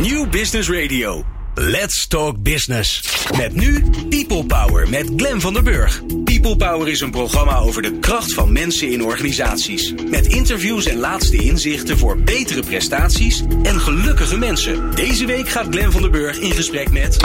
New Business Radio. Let's Talk Business. Met nu People Power met Glen van der Burg. People Power is een programma over de kracht van mensen in organisaties. Met interviews en laatste inzichten voor betere prestaties en gelukkige mensen. Deze week gaat Glen van der Burg in gesprek met...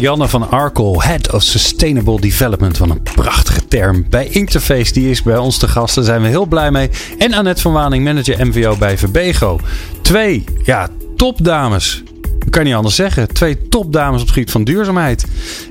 Janne van Arkel, Head of Sustainable Development. Van een prachtige term. Bij Interface, die is bij ons te gast. Daar zijn we heel blij mee. En Annette van Waning, manager MVO bij Verbego. Twee, ja, topdames kan niet anders zeggen. Twee topdames op het gebied van duurzaamheid.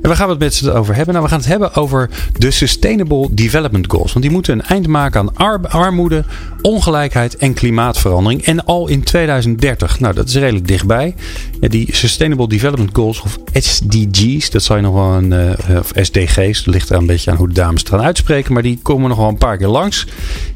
En waar gaan we het met ze over hebben? Nou, we gaan het hebben over de Sustainable Development Goals. Want die moeten een eind maken aan armoede, ongelijkheid en klimaatverandering. En al in 2030. Nou, dat is redelijk dichtbij. Die Sustainable Development Goals, of SDG's, dat zal je nog wel een. Uh, of SDG's, dat ligt er een beetje aan hoe de dames het gaan uitspreken. Maar die komen nog wel een paar keer langs.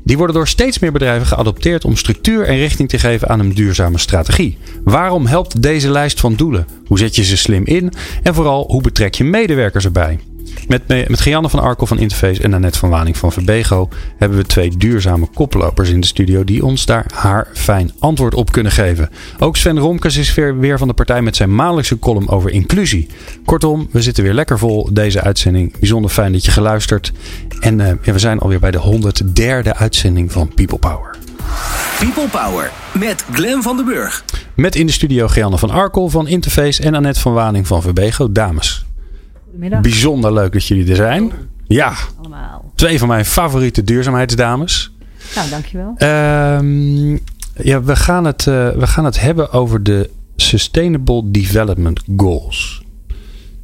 Die worden door steeds meer bedrijven geadopteerd om structuur en richting te geven aan een duurzame strategie. Waarom helpt deze lijst van doelen? Hoe zet je ze slim in? En vooral, hoe betrek je medewerkers erbij? Met, met Gianne van Arkel van Interface en Annette van Waning van Verbego hebben we twee duurzame koplopers in de studio die ons daar haar fijn antwoord op kunnen geven. Ook Sven Romkes is weer, weer van de partij met zijn maandelijkse column over inclusie. Kortom, we zitten weer lekker vol deze uitzending. Bijzonder fijn dat je geluisterd. En ja, we zijn alweer bij de 103e uitzending van People Power. People Power met Glen van den Burg. Met in de studio Gianne van Arkel van Interface en Annette van Waning van Verbego. Dames, Bijzonder leuk dat jullie er zijn. Ja, allemaal. Twee van mijn favoriete duurzaamheidsdames. Nou, dankjewel. Um, ja, we gaan, het, uh, we gaan het hebben over de Sustainable Development Goals.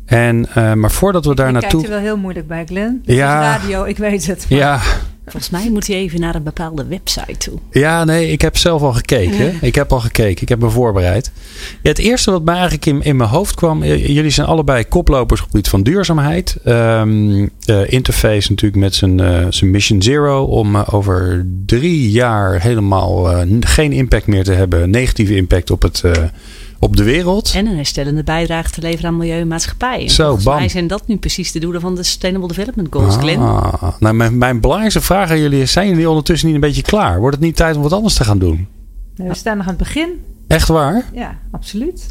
En, uh, maar voordat we daar naartoe. Ik kijk er wel heel moeilijk bij, Glenn. Ja. Radio, ik weet het. Maar... Ja, Volgens mij moet hij even naar een bepaalde website toe. Ja, nee, ik heb zelf al gekeken. Ik heb al gekeken. Ik heb me voorbereid. Ja, het eerste wat mij eigenlijk in, in mijn hoofd kwam. Eh, jullie zijn allebei koplopers op het gebied van duurzaamheid. Um, Interface natuurlijk met zijn, uh, zijn Mission Zero. Om uh, over drie jaar helemaal geen impact meer te hebben. Negatieve impact op het op de wereld. En een herstellende bijdrage te leveren aan milieu en maatschappij. En Zo, volgens bam. mij zijn dat nu precies de doelen van de Sustainable Development Goals, ah, Nou, mijn, mijn belangrijkste vraag aan jullie is, zijn jullie ondertussen niet een beetje klaar? Wordt het niet tijd om wat anders te gaan doen? we staan nog aan het begin. Echt waar? Ja, absoluut.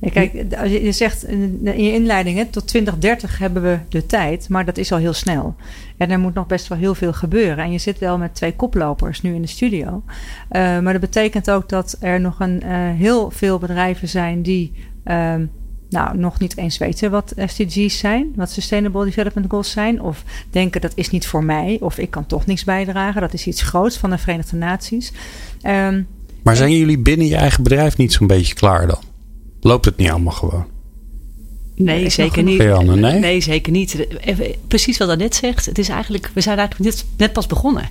Ja, kijk, als je zegt in je inleiding, hè, tot 2030 hebben we de tijd, maar dat is al heel snel. En er moet nog best wel heel veel gebeuren. En je zit wel met twee koplopers nu in de studio. Uh, maar dat betekent ook dat er nog een, uh, heel veel bedrijven zijn die uh, nou, nog niet eens weten wat SDG's zijn, wat Sustainable Development Goals zijn. Of denken dat is niet voor mij, of ik kan toch niks bijdragen. Dat is iets groots van de Verenigde Naties. Um, maar zijn jullie binnen je eigen bedrijf niet zo'n beetje klaar dan? Loopt het niet allemaal gewoon? Nee, zeker niet. nee? nee? zeker niet. Precies wat net zegt. Het is eigenlijk, we zijn eigenlijk net, net pas begonnen.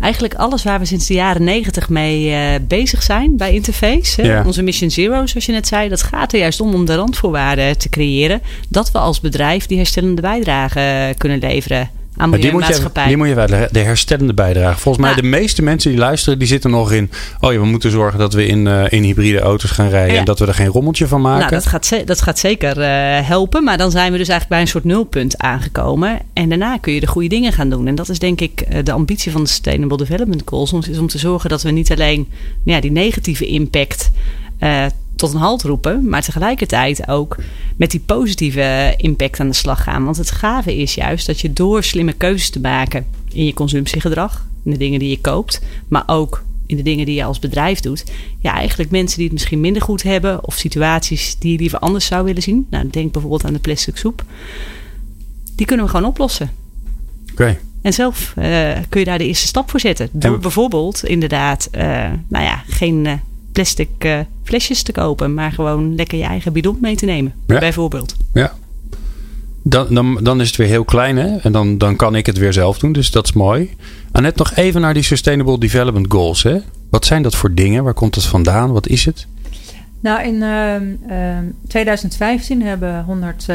Eigenlijk alles waar we sinds de jaren negentig mee uh, bezig zijn bij Interface. Hè, Onze Mission Zero, zoals je net zei. Dat gaat er juist om om de randvoorwaarden te creëren. Dat we als bedrijf die herstellende bijdrage kunnen leveren aan die moet, je, die moet je wel, de herstellende bijdrage. Volgens mij de meeste mensen die luisteren, die zitten nog in... oh ja, we moeten zorgen dat we in, uh, in hybride auto's gaan rijden... en dat we er geen rommeltje van maken. Nou, dat gaat, dat gaat zeker uh, helpen. Maar dan zijn we dus eigenlijk bij een soort nulpunt aangekomen. En daarna kun je de goede dingen gaan doen. En dat is denk ik uh, de ambitie van de Sustainable Development Goals. Is om te zorgen dat we niet alleen ja, die negatieve impact tot een halt roepen, maar tegelijkertijd ook met die positieve impact aan de slag gaan. Want het gave is juist dat je door slimme keuzes te maken in je consumptiegedrag, in de dingen die je koopt, maar ook in de dingen die je als bedrijf doet, ja, eigenlijk mensen die het misschien minder goed hebben of situaties die je liever anders zou willen zien. Nou, denk bijvoorbeeld aan de plastic soep. Die kunnen we gewoon oplossen. Oké. En zelf uh, kun je daar de eerste stap voor zetten. Door bijvoorbeeld inderdaad, uh, nou ja, geen uh, plastic uh, flesjes te kopen, maar gewoon lekker je eigen bidon mee te nemen, bijvoorbeeld. Ja. Dan, dan, dan is het weer heel klein hè? en dan, dan kan ik het weer zelf doen, dus dat is mooi. Annette, nog even naar die Sustainable Development Goals. Hè? Wat zijn dat voor dingen? Waar komt het vandaan? Wat is het? Nou, in uh, uh, 2015 hebben 100,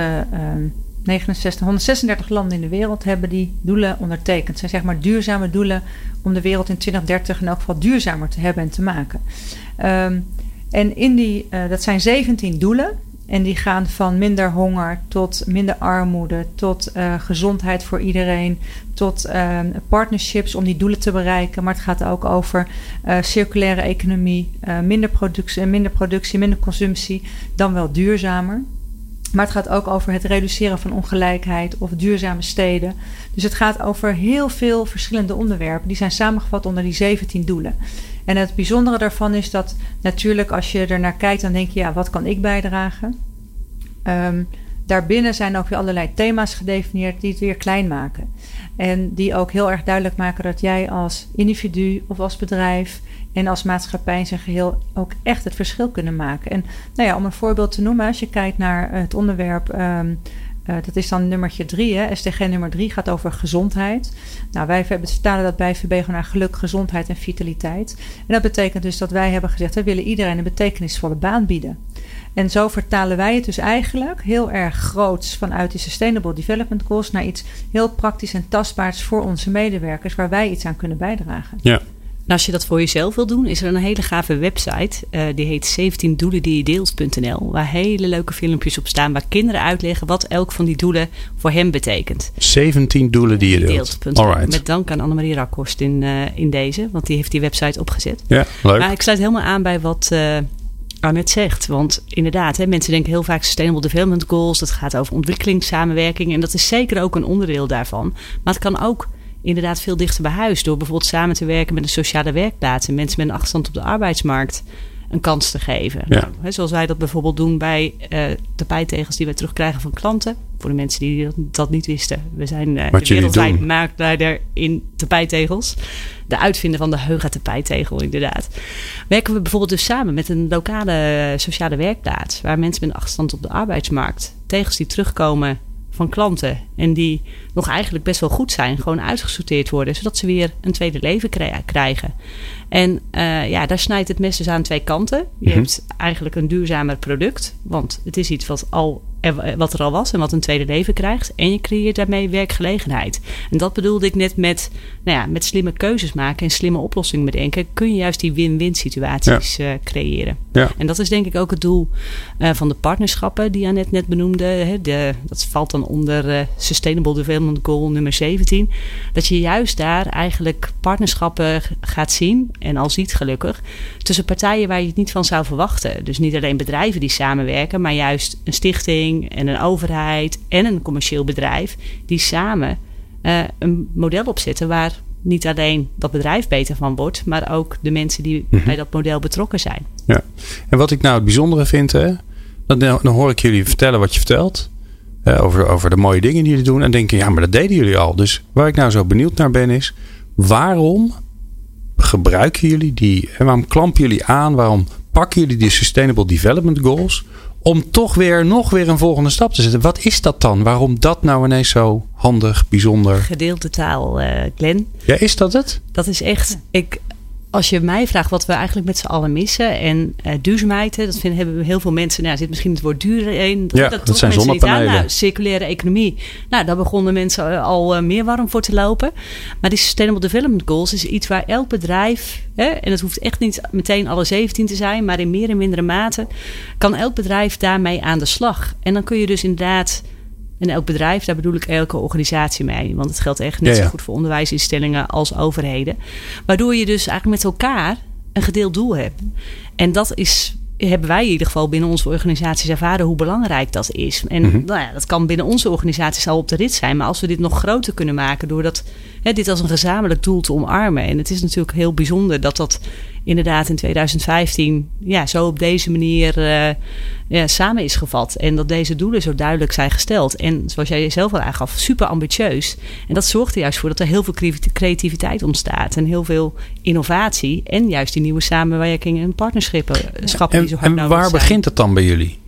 69, 136 landen in de wereld hebben die doelen ondertekend. Het zijn zeg maar duurzame doelen om de wereld in 2030 in elk geval duurzamer te hebben en te maken. Um, en in die, uh, dat zijn 17 doelen. En die gaan van minder honger tot minder armoede, tot uh, gezondheid voor iedereen, tot uh, partnerships om die doelen te bereiken. Maar het gaat ook over uh, circulaire economie, minder, productie, minder productie, minder consumptie, dan wel duurzamer. Maar het gaat ook over het reduceren van ongelijkheid of duurzame steden. Dus het gaat over heel veel verschillende onderwerpen. Die zijn samengevat onder die 17 doelen. En het bijzondere daarvan is dat natuurlijk als je er naar kijkt, dan denk je, ja, wat kan ik bijdragen? Um, daarbinnen zijn ook weer allerlei thema's gedefinieerd die het weer klein maken. En die ook heel erg duidelijk maken dat jij als individu of als bedrijf en als maatschappij in zijn geheel ook echt het verschil kunnen maken. En nou ja, om een voorbeeld te noemen, als je kijkt naar het onderwerp. Um, uh, dat is dan nummertje drie. Hè? SDG nummer drie gaat over gezondheid. Nou, wij vertalen dat bij VB naar geluk, gezondheid en vitaliteit. En dat betekent dus dat wij hebben gezegd: we willen iedereen een betekenisvolle baan bieden. En zo vertalen wij het dus eigenlijk heel erg groots vanuit die Sustainable Development Goals naar iets heel praktisch en tastbaars voor onze medewerkers, waar wij iets aan kunnen bijdragen. Ja. En als je dat voor jezelf wil doen, is er een hele gave website. Uh, die heet 17 doelen die je deelt.nl. Waar hele leuke filmpjes op staan. Waar kinderen uitleggen wat elk van die doelen voor hem betekent. 17 doelen die je deelt. deelt. Met dank aan Annemarie Rakhorst in, uh, in deze. Want die heeft die website opgezet. Ja, leuk. Maar ik sluit helemaal aan bij wat... Uh, Arnett zegt. Want inderdaad, hè, mensen denken heel vaak Sustainable Development Goals. Dat gaat over ontwikkelingssamenwerking. En dat is zeker ook een onderdeel daarvan. Maar het kan ook inderdaad veel dichter bij huis. Door bijvoorbeeld samen te werken met een sociale werkplaats. En mensen met een achterstand op de arbeidsmarkt een kans te geven. Ja. Nou, hè, zoals wij dat bijvoorbeeld doen bij uh, tapijtegels die wij terugkrijgen van klanten. Voor de mensen die dat, dat niet wisten. We zijn uh, Wat de wereldwijd doen. marktleider in tapijtegels. De uitvinder van de Heuga tapijtegel inderdaad. Werken we bijvoorbeeld dus samen met een lokale sociale werkplaats. Waar mensen met een achterstand op de arbeidsmarkt tegels die terugkomen van klanten. En die nog eigenlijk best wel goed zijn, gewoon uitgesorteerd worden, zodat ze weer een tweede leven krijgen. En uh, ja, daar snijdt het mes dus aan twee kanten. Je Mhm. hebt eigenlijk een duurzamer product, want het is iets wat, al, er- wat er al was en wat een tweede leven krijgt. En je creëert daarmee werkgelegenheid. En dat bedoelde ik net met, nou ja, met slimme keuzes maken en slimme oplossingen bedenken. Kun je juist die win-win situaties eh, creëren. Ja. En dat is denk ik ook het doel eh, van de partnerschappen die Annette net benoemde. Hè, de, dat valt dan onder eh, Sustainable Development Goal nummer 17. Dat je juist daar eigenlijk partnerschappen gaat zien, en al ziet gelukkig, tussen partijen waar je het niet van zou verwachten. Dus niet alleen bedrijven die samenwerken, maar juist een stichting en een overheid en een commercieel bedrijf die samen eh, een model opzetten waar niet alleen dat bedrijf beter van wordt, maar ook de mensen die Mhm. bij dat model betrokken zijn. Ja. En wat ik nou het bijzondere vind, hè, dan, dan hoor ik jullie vertellen wat je vertelt. over, over de mooie dingen die jullie doen. En denken, ja, maar dat deden jullie al. Dus waar ik nou zo benieuwd naar ben is, waarom gebruiken jullie die, en waarom klampen jullie aan, waarom pakken jullie die Sustainable Development Goals om toch weer nog weer een volgende stap te zetten? Wat is dat dan? Waarom dat nou ineens zo handig, bijzonder? Gedeelde taal, eh Glenn. Ja, is dat het? Dat is echt. Ik, als je mij vraagt wat we eigenlijk met z'n allen missen. En eh, duurzaamheid, dat vinden, hebben heel veel mensen. Nou, zit misschien het woord duur in. Ja, dat dat zijn mensen niet aan. zonnepanelen. Nou, circulaire economie. Nou, daar begonnen mensen eh, al eh, meer warm voor te lopen. Maar die Sustainable Development Goals is iets waar elk bedrijf. Hè, en het hoeft echt niet meteen alle 17 te zijn. Maar in meer en mindere mate kan elk bedrijf daarmee aan de slag. En dan kun je dus inderdaad. En elk bedrijf, daar bedoel ik elke organisatie mee. Want het geldt echt net Ja, ja. zo goed voor onderwijsinstellingen als overheden. Waardoor je dus eigenlijk met elkaar een gedeeld doel hebt. En dat is, hebben wij in ieder geval binnen onze organisaties ervaren hoe belangrijk dat is. En Mhm. nou ja, dat kan binnen onze organisaties al op de rit zijn. Maar als we dit nog groter kunnen maken door dat, hè, dit als een gezamenlijk doel te omarmen. En het is natuurlijk heel bijzonder dat dat inderdaad in 2015 ja, zo op deze manier eh, ja, samen is gevat. En dat deze doelen zo duidelijk zijn gesteld. En zoals jij zelf al aangaf, super ambitieus. En dat zorgt er juist voor dat er heel veel creativiteit ontstaat. En heel veel innovatie. En juist die nieuwe samenwerkingen en partnerschappen eh, schappen die En, zo hard en nodig waar zijn. begint het dan bij jullie?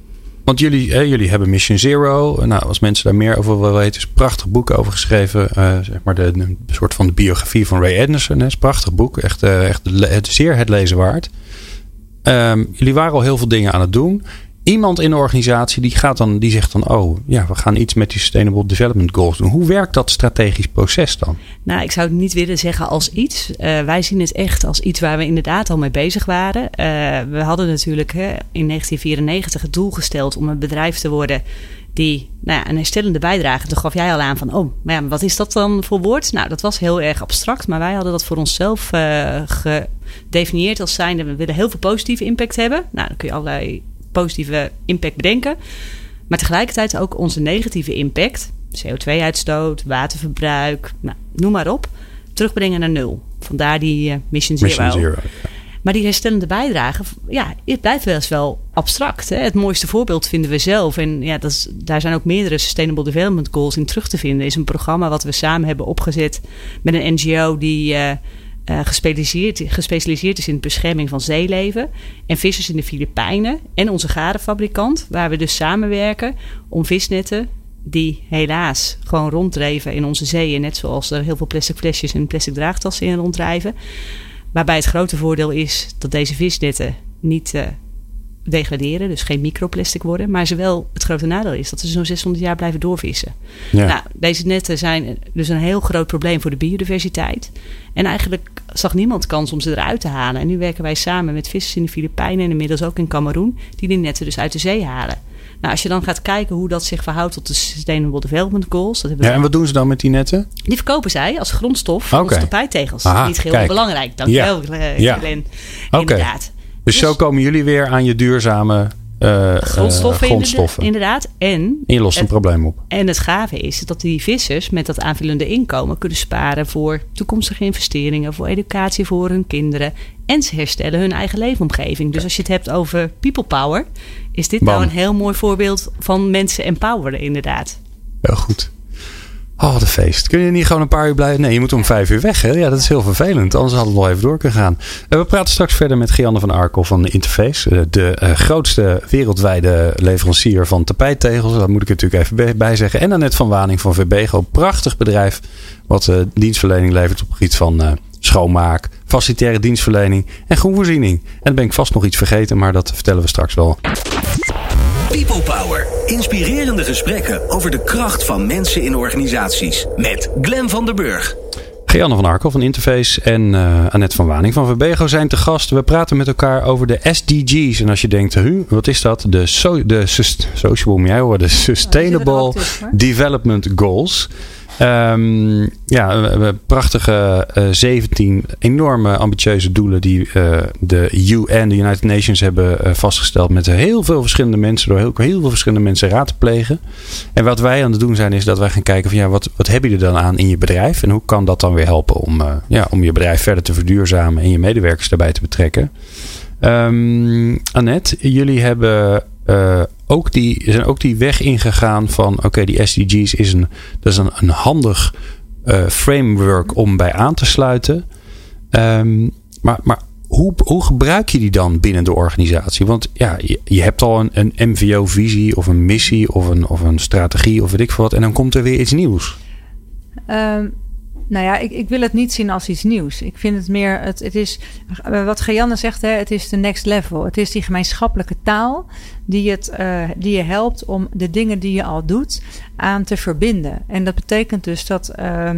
Want jullie, hè, jullie hebben Mission Zero. Nou, als mensen daar meer over willen weten, is een prachtig boek over geschreven. eh, zeg maar de, soort van de biografie van Ray Anderson. Hè, is een prachtig boek. Echt, eh, echt zeer het lezen waard. Ehm, jullie waren al heel veel dingen aan het doen. Iemand in de organisatie die gaat dan, die zegt dan, oh ja, we gaan iets met die Sustainable Development Goals doen. Hoe werkt dat strategisch proces dan? Nou, ik zou het niet willen zeggen als iets. Uh, wij zien het echt als iets waar we inderdaad al mee bezig waren. Uh, we hadden natuurlijk hè, in 1994 het doel gesteld om een bedrijf te worden die nou ja, een herstellende bijdrage. Toen gaf jij al aan van, oh, maar ja, wat is dat dan voor woord? Nou, dat was heel erg abstract, maar wij hadden dat voor onszelf uh, gedefinieerd als zijnde, we willen heel veel positieve impact hebben. Nou, dan kun je allerlei positieve impact bedenken. Maar tegelijkertijd ook onze negatieve impact, CO2-uitstoot, waterverbruik, nou, noem maar op, terugbrengen naar nul. Vandaar die uh, Mission Zero. Mission Zero Maar die herstellende bijdrage, ja, het blijft wel eens wel abstract. Hè? Het mooiste voorbeeld vinden we zelf. En ja, dat is, daar zijn ook meerdere Sustainable Development Goals in terug te vinden. is een programma wat we samen hebben opgezet met een NGO die... Uh, uh, gespecialiseerd, gespecialiseerd is in de bescherming van zeeleven. En vissers in de Filipijnen. En onze garenfabrikant, waar we dus samenwerken om visnetten die helaas gewoon ronddreven in onze zeeën. Net zoals er heel veel plastic flesjes en plastic draagtassen in ronddrijven. Waarbij het grote voordeel is dat deze visnetten niet uh, degraderen, dus geen microplastic worden. Maar ze wel het grote nadeel is dat ze zo'n 600 jaar blijven doorvissen. Ja. Nou, deze netten zijn dus een heel groot probleem voor de biodiversiteit. En eigenlijk zag niemand kans om ze eruit te halen. En nu werken wij samen met vissers in de Filipijnen en inmiddels ook in Cameroen, die die netten dus uit de zee halen. Nou, als je dan gaat kijken hoe dat zich verhoudt tot de Sustainable Development Goals. Dat ja, en wat doen ze dan met die netten? Die verkopen zij als grondstof voor okay. onze. Niet heel belangrijk. Dankjewel, ja. Glenn. Ja. Inderdaad. Dus, zo komen jullie weer aan je duurzame uh, grondstoffen, grondstoffen. Inderdaad. En, je lost een probleem op. En het gave is dat die vissers met dat aanvullende inkomen kunnen sparen voor toekomstige investeringen, voor educatie voor hun kinderen. En ze herstellen hun eigen leefomgeving. Dus als je het hebt over people power, is dit nou een heel mooi voorbeeld van mensen empoweren, inderdaad. Heel goed. Oh, een feest. Kun je niet gewoon een paar uur blijven? Nee, je moet om vijf uur weg. Hè? Ja, dat is heel vervelend. Anders hadden we wel even door kunnen gaan. Uh, we praten straks verder met Gianne van Arkel van Interface. Uh, de uh, grootste wereldwijde leverancier van tapijttegels. Dat moet ik natuurlijk even bij zeggen. En Annette van Waning van Verbego. Prachtig bedrijf wat dienstverlening levert op het gebied van schoonmaak, facilitaire dienstverlening en groenvoorziening. En dan ben ik vast nog iets vergeten, maar dat vertellen we straks wel. People Power. Inspirerende gesprekken over de kracht van mensen in organisaties. Met Glen van der Burg. Geanne van Arkel van Interface en uh, Annette van Waning van Verbego zijn te gast. We praten met elkaar over de SDG's. En als je denkt, huh, wat is dat? De, so, de social, de Sustainable Development Goals. Um, ja, prachtige uh, eh, 17 enorme ambitieuze doelen die uh, de UN, de United Nations, hebben uh, vastgesteld met heel veel verschillende mensen, door heel, heel, veel verschillende mensen raad te plegen. En wat wij aan het doen zijn, is dat wij gaan kijken van ja, wat, wat heb je er dan aan in je bedrijf en hoe kan dat dan weer helpen om, ja, om je bedrijf verder te verduurzamen en je medewerkers daarbij te betrekken. Um, Annette, jullie hebben uh, ook die, zijn ook die weg ingegaan van oké, die SDG's is een, dat is een, een handig uh, framework om bij aan te sluiten. Um, maar, maar hoe, hoe gebruik je die dan binnen de organisatie? Want ja, je, je hebt al een, een MVO-visie of een missie of een, of een strategie of weet ik veel wat. En dan komt er weer iets nieuws. Um, nou ja, ik, ik wil het niet zien als iets nieuws. Ik vind het meer, het, het is, wat Gianne zegt, hè, het is de next level. Het is die gemeenschappelijke taal die, het, uh, die je helpt om de dingen die je al doet aan te verbinden. En dat betekent dus dat uh,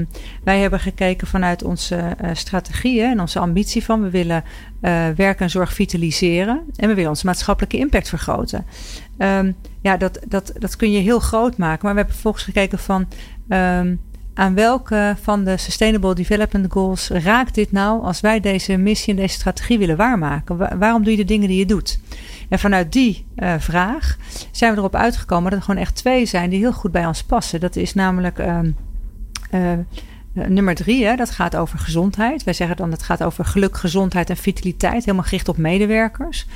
wij hebben gekeken vanuit onze uh, strategieën en onze ambitie van we willen werk en zorg vitaliseren en we willen onze maatschappelijke impact vergroten. Um, ja, dat, dat, dat kun je heel groot maken, maar we hebben vervolgens gekeken van. Um, aan welke van de Sustainable Development Goals raakt dit nou als wij deze missie en deze strategie willen waarmaken? waarom doe je de dingen die je doet? En vanuit die uh, vraag zijn we erop uitgekomen dat er gewoon echt twee zijn die heel goed bij ons passen. Dat is namelijk uh, uh, nummer drie, hè, dat gaat over gezondheid. Wij zeggen dan dat het gaat over geluk, gezondheid en vitaliteit, helemaal gericht op medewerkers.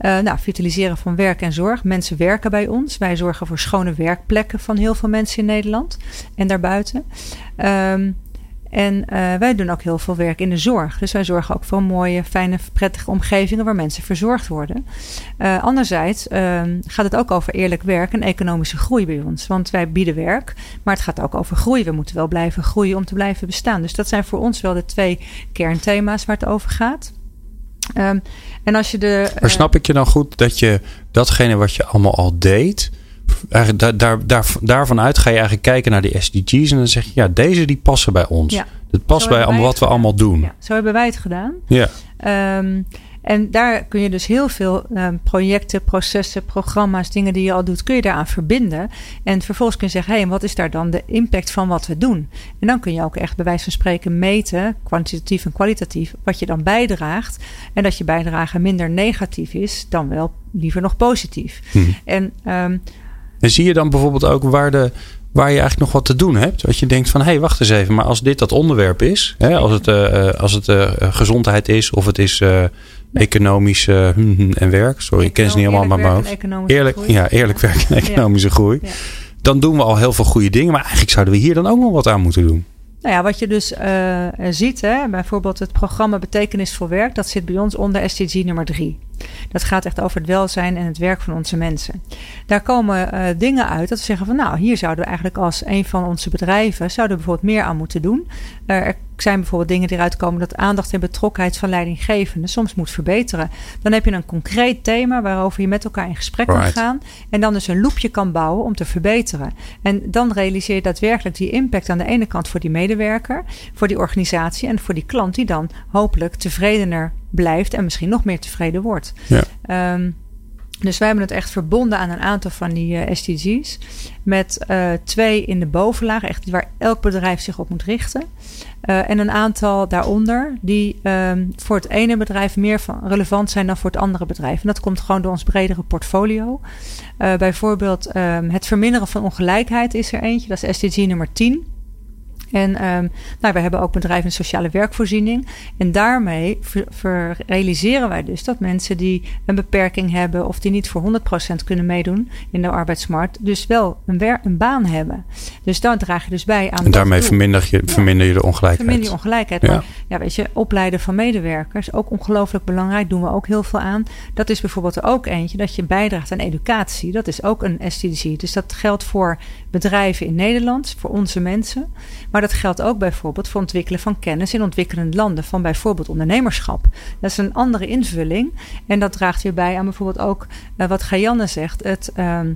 Uh, nou, vitaliseren van werk en zorg. Mensen werken bij ons. Wij zorgen voor schone werkplekken van heel veel mensen in Nederland en daarbuiten. Um, en uh, wij doen ook heel veel werk in de zorg. Dus wij zorgen ook voor mooie, fijne, prettige omgevingen waar mensen verzorgd worden. Uh, anderzijds uh, gaat het ook over eerlijk werk en economische groei bij ons. Want wij bieden werk, maar het gaat ook over groei. We moeten wel blijven groeien om te blijven bestaan. Dus dat zijn voor ons wel de twee kernthema's waar het over gaat. Ehm, en als je de. Maar snap ik je dan goed dat je datgene wat je allemaal al deed. Daar, daar, daar, daarvan uit ga je eigenlijk kijken naar die SDG's. En dan zeg je, ja, deze die passen bij ons. Ja. Het past bij wat we allemaal doen. Ja, zo hebben wij het gedaan. Ja. Ehm, en daar kun je dus heel veel ehm, projecten, processen, programma's, dingen die je al doet, kun je daaraan verbinden. En vervolgens kun je zeggen, hé, hey, wat is daar dan de impact van wat we doen? En dan kun je ook echt bij wijze van spreken meten, kwantitatief en kwalitatief, wat je dan bijdraagt. En dat je bijdrage minder negatief is dan wel liever nog positief. Hm. En ehm, En zie je dan bijvoorbeeld ook waar, de, waar je eigenlijk nog wat te doen hebt? Dat je denkt van, hé, hey, wacht eens even. Maar als dit dat onderwerp is, hè, als het, eh, eh, als het eh, gezondheid is of het is economisch eh, hm, hm, en werk. Sorry, ik ken ze niet allemaal maar mijn hoofd. Eerlijk, ja, eerlijk werk en economische groei. Ja. Dan doen we al heel veel goede dingen. Maar eigenlijk zouden we hier dan ook nog wat aan moeten doen. Nou ja, wat je dus eh, ziet, hè, bijvoorbeeld het programma Betekenisvol Werk, dat zit bij ons onder SDG nummer 3. Dat gaat echt over het welzijn en het werk van onze mensen. Daar komen eh, dingen uit dat we zeggen van nou, hier zouden we eigenlijk als een van onze bedrijven, zouden we bijvoorbeeld meer aan moeten doen. Eh, er zijn bijvoorbeeld dingen die eruit komen dat aandacht en betrokkenheid van leidinggevenden soms moet verbeteren. Dan heb je een concreet thema waarover je met elkaar in gesprek kan gaan. En dan dus een loopje kan bouwen om te verbeteren. En dan realiseer je daadwerkelijk die impact aan de ene kant voor die medewerker, voor die organisatie en voor die klant die dan hopelijk tevredener blijft en misschien nog meer tevreden wordt. Ja. Ehm, dus wij hebben het echt verbonden aan een aantal van die eh, SDG's. Met eh, twee in de bovenlaag, echt waar elk bedrijf zich op moet richten. Eh, en een aantal daaronder die ehm, voor het ene bedrijf meer van relevant zijn dan voor het andere bedrijf. En dat komt gewoon door ons bredere portfolio. Bijvoorbeeld ehm, het verminderen van ongelijkheid is er eentje. Dat is SDG nummer 10. En ehm, nou, we hebben ook bedrijven in sociale werkvoorziening. En daarmee ver- ver- realiseren wij dus dat mensen die een beperking hebben of die niet voor 100% kunnen meedoen in de arbeidsmarkt, dus wel een, wer- een baan hebben. Dus daar draag je dus bij aan. En daarmee verminder je, verminder je de ongelijkheid. Verminder je ongelijkheid. Ja. Maar ja, weet je, opleiden van medewerkers, ook ongelooflijk belangrijk, doen we ook heel veel aan. Dat is bijvoorbeeld er ook eentje dat je bijdraagt aan educatie. Dat is ook een SDG. Dus dat geldt voor bedrijven in Nederland, voor onze mensen. Maar dat geldt ook bijvoorbeeld voor ontwikkelen van kennis in ontwikkelende landen, van bijvoorbeeld ondernemerschap. Dat is een andere invulling. En dat draagt weer bij aan bijvoorbeeld ook eh, wat Gajanne zegt. Het. ehm,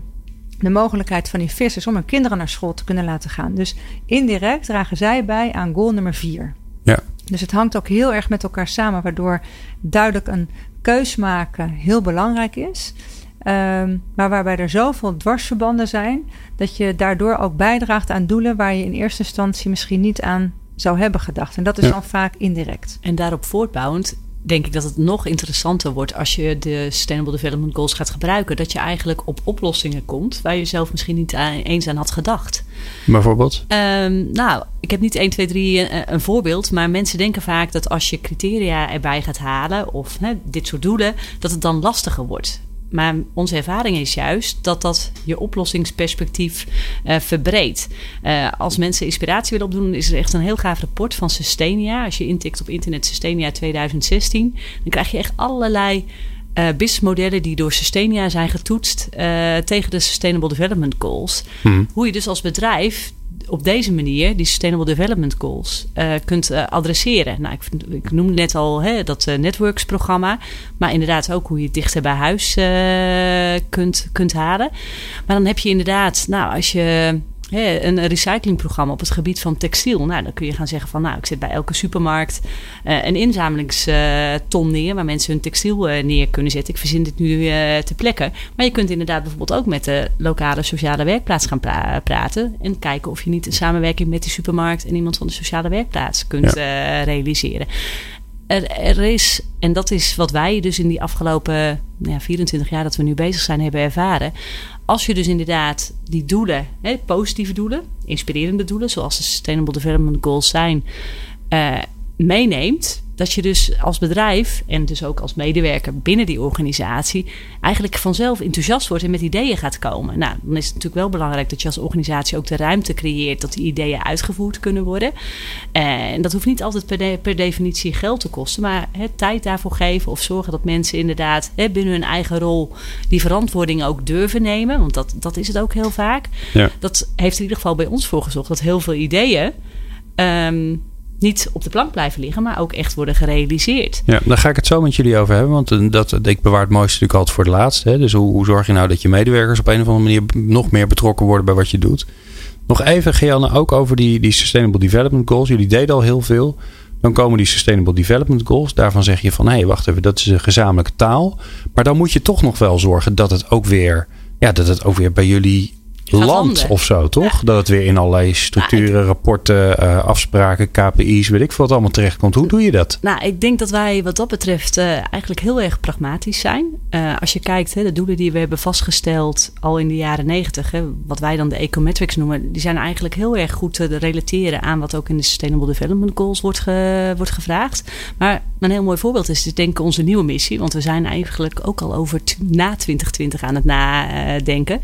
de mogelijkheid van die vissers om hun kinderen naar school te kunnen laten gaan. Dus indirect dragen zij bij aan goal nummer vier. Ja. Dus het hangt ook heel erg met elkaar samen, waardoor duidelijk een keus maken heel belangrijk is. Ehm, maar waarbij er zoveel dwarsverbanden zijn, dat je daardoor ook bijdraagt aan doelen waar je in eerste instantie misschien niet aan zou hebben gedacht. En dat is Ja. dan vaak indirect. En daarop voortbouwend denk ik dat het nog interessanter wordt als je de Sustainable Development Goals gaat gebruiken. Dat je eigenlijk op oplossingen komt waar je zelf misschien niet aan- eens aan had gedacht. Bijvoorbeeld. Ehm, nou, ik heb niet 1, 2, 3 een, een voorbeeld. Maar mensen denken vaak dat als je criteria erbij gaat halen. of dit soort doelen. dat het dan lastiger wordt. Maar onze ervaring is juist dat dat je oplossingsperspectief eh, verbreedt. Eh, als mensen inspiratie willen opdoen, is er echt een heel gaaf rapport van Sustainia. Als je intikt op internet Sustainia 2016, dan krijg je echt allerlei eh businessmodellen die door Sustainia zijn getoetst tegen de Sustainable Development Goals. Hm. Hoe je dus als bedrijf op deze manier die Sustainable Development Goals eh, kunt eh, adresseren. Nou, ik, ik noemde net al hè, dat eh, Networks-programma, maar inderdaad ook hoe je het dichter bij huis kunt, kunt halen. Maar dan heb je inderdaad, nou, als je een recyclingprogramma op het gebied van textiel, nou, dan kun je gaan zeggen van, nou, ik zet bij elke supermarkt eh, een inzamelingston neer waar mensen hun textiel eh, neer kunnen zetten. Ik verzin dit nu eh ter plekke. Maar je kunt inderdaad bijvoorbeeld ook met de lokale sociale werkplaats gaan pra- praten. En kijken of je niet een samenwerking met die supermarkt en iemand van de sociale werkplaats kunt realiseren. Er, er is, en dat is wat wij dus in die afgelopen nou ja, 24 jaar dat we nu bezig zijn hebben ervaren. Als je dus inderdaad die doelen, hè, positieve doelen, inspirerende doelen, zoals de Sustainable Development Goals zijn, eh, meeneemt. Dat je dus als bedrijf en dus ook als medewerker binnen die organisatie eigenlijk vanzelf enthousiast wordt en met ideeën gaat komen. Nou, dan is het natuurlijk wel belangrijk dat je als organisatie ook de ruimte creëert dat die ideeën uitgevoerd kunnen worden. En dat hoeft niet altijd per, de- per definitie geld te kosten, maar hè, tijd daarvoor geven of zorgen dat mensen inderdaad hè, binnen hun eigen rol die verantwoording ook durven nemen. Want dat, dat is het ook heel vaak. Ja. Dat heeft er in ieder geval bij ons voor gezorgd dat heel veel ideeën. ehm, niet op de plank blijven liggen, maar ook echt worden gerealiseerd. Ja, daar ga ik het zo met jullie over hebben. Want eh, dat, ik bewaar het mooiste natuurlijk altijd voor de laatste. Hè? Dus hoe, hoe zorg je nou dat je medewerkers op een of andere manier nog meer betrokken worden bij wat je doet? Nog even, Gianne, ook over die, die Sustainable Development Goals. Jullie deden al heel veel. Dan komen die Sustainable Development Goals. Daarvan zeg je van, hé, hey, wacht even, dat is een gezamenlijke taal. Maar dan moet je toch nog wel zorgen dat het ook weer, ja, dat het ook weer bij jullie land of zo, toch? Dat het weer in allerlei structuren, rapporten, uh, afspraken, KPI's, weet ik veel wat allemaal terechtkomt. Hoe doe je dat? Nou, ik denk dat wij wat dat betreft uh, eigenlijk heel erg pragmatisch zijn. Uh, als je kijkt, hè, de doelen die we hebben vastgesteld al in de jaren negentig, wat wij dan de ecometrics noemen, die zijn eigenlijk heel erg goed te relateren aan wat ook in de Sustainable Development Goals wordt, ge, wordt gevraagd. Maar een heel mooi voorbeeld is, dus denk ik, onze nieuwe missie. Want we zijn eigenlijk ook al over na 2020 aan het nadenken.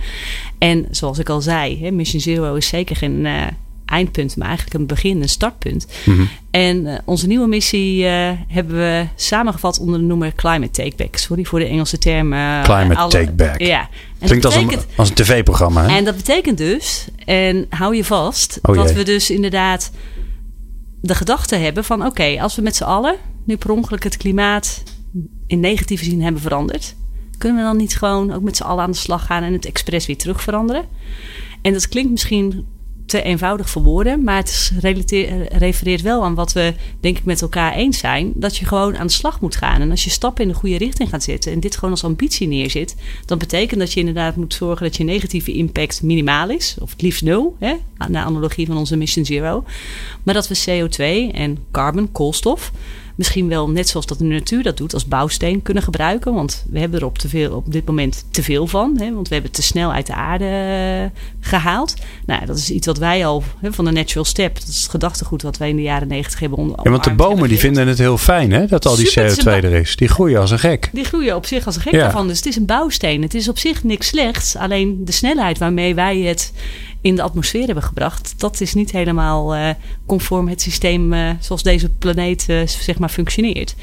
En zoals ik al zei, hè, Mission Zero is zeker geen uh, eindpunt, maar eigenlijk een begin, een startpunt. Mm En uh, onze nieuwe missie uh, hebben we samengevat onder de noemer Climate Takeback. Sorry voor de Engelse term. Climate alle, Takeback. Ja. En Klinkt als, een, als een tv-programma. En dat betekent dus, en hou je vast, oh, dat we dus inderdaad de gedachte hebben van... oké, als we met z'n allen nu per ongeluk het klimaat in negatieve zin hebben veranderd kunnen we dan niet gewoon ook met z'n allen aan de slag gaan en het expres weer terug veranderen? En dat klinkt misschien te eenvoudig voor woorden, maar het refereert wel aan wat we denk ik met elkaar eens zijn. Dat je gewoon aan de slag moet gaan. En als je stappen in de goede richting gaat zetten en dit gewoon als ambitie neerzit, dan betekent dat je inderdaad moet zorgen dat je negatieve impact minimaal is, of het liefst nul, hè, naar analogie van onze Mission Zero. Maar dat we CO2 en carbon, koolstof, misschien wel net zoals dat de natuur dat doet, als bouwsteen kunnen gebruiken. Want we hebben er op, te veel, op dit moment te veel van. Hè, want we hebben het te snel uit de aarde eh, gehaald. Nou, dat is iets wat wij al hè, van de Natural Step, dat is het gedachtegoed wat wij in de jaren negentig hebben onder. Ja, want de bomen die vinden het heel fijn hè, dat al die CO2 er is. Die groeien als een gek. Die groeien op zich als een gek ja. daarvan. Dus het is een bouwsteen. Het is op zich niks slechts. Alleen de snelheid waarmee wij het in de atmosfeer hebben gebracht, dat is niet helemaal uh, conform het systeem uh, zoals deze planeet uh, zeg maar functioneert.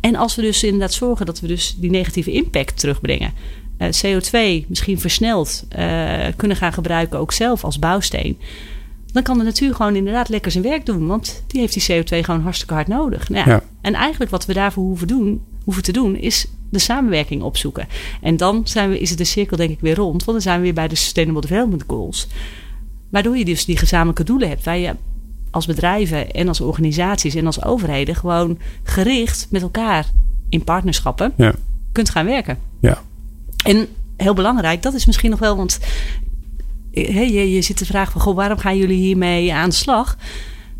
En als we dus inderdaad zorgen dat we dus die negatieve impact terugbrengen, CO2 misschien versneld kunnen gaan gebruiken ook zelf als bouwsteen. Dan kan de natuur gewoon inderdaad lekker zijn werk doen. Want die heeft die CO2 gewoon hartstikke hard nodig. Nou ja, En eigenlijk wat we daarvoor hoeven, doen, hoeven te doen, is de samenwerking opzoeken. En dan zijn we, is het de cirkel denk ik weer rond. Want dan zijn we weer bij de Sustainable Development Goals. Waardoor je dus die gezamenlijke doelen hebt. Waar je als bedrijven en als organisaties en als overheden gewoon gericht met elkaar in partnerschappen ja. kunt gaan werken. Ja. En heel belangrijk, dat is misschien nog wel, want je, je zit te vragen van goh, waarom gaan jullie hiermee aan de slag?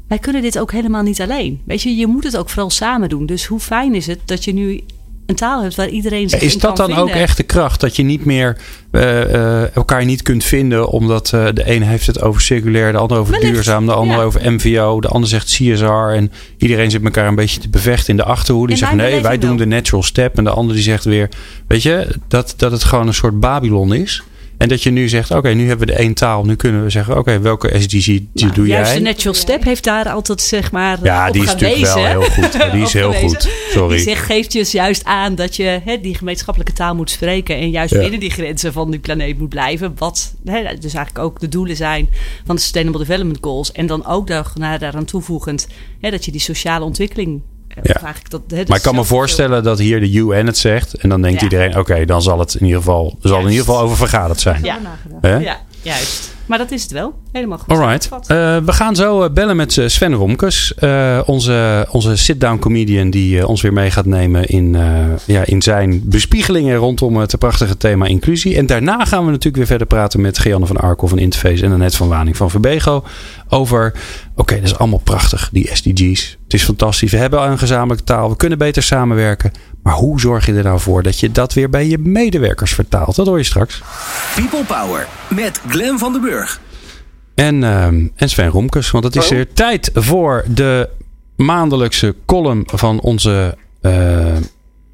Wij kunnen dit ook helemaal niet alleen. Weet je, je moet het ook vooral samen doen. Dus hoe fijn is het dat je nu een taal hebt waar iedereen zich Is dat dan ook echt de kracht? Dat je niet meer uh, uh, elkaar niet kunt vinden omdat uh, de een heeft het over circulair, de ander over Wellicht, duurzaam, de ander ja. over MVO, de ander zegt CSR en iedereen zit elkaar een beetje te bevechten in de achterhoede. Die zegt nee, wij doen wel. de natural step en de ander die zegt weer, weet je, dat, dat het gewoon een soort Babylon is. En dat je nu zegt, oké, nu hebben we de één taal. Nu kunnen we zeggen, oké, welke SDG nou, doe juist jij? de Natural Step heeft daar altijd, zeg maar, Ja, die is natuurlijk wel heel goed. Die is heel goed, sorry. Die zegt, geeft je juist aan dat je hè, die gemeenschappelijke taal moet spreken. En juist ja. binnen die grenzen van die planeet moet blijven. Wat hè, dus eigenlijk ook de doelen zijn van de Sustainable Development Goals. En dan ook daar, daaraan toevoegend hè, dat je die sociale ontwikkeling ja. Dat, maar ik kan me voorstellen dat hier de UN het zegt. En dan denkt ja. iedereen, oké, dan zal het in ieder geval, zal in ieder geval over vergaderd zijn. Ja, ja juist. Maar dat is het wel. Helemaal goed. Alright. Uh, we gaan zo bellen met Sven Romkes. Uh, onze onze sit-down comedian die uh, ons weer mee gaat nemen in, ja, in zijn bespiegelingen rondom het prachtige thema inclusie. En daarna gaan we natuurlijk weer verder praten met Geanne van Arkel van Interface en Annette van Waning van Verbego. Over, oké, okay, dat is allemaal prachtig, die SDG's. Het is fantastisch. We hebben een gezamenlijke taal. We kunnen beter samenwerken. Maar hoe zorg je er nou voor dat je dat weer bij je medewerkers vertaalt? Dat hoor je straks. People Power met Glen van den Burg. En, uh, en Sven Romkes. Want het is weer tijd voor de maandelijkse column van onze uh,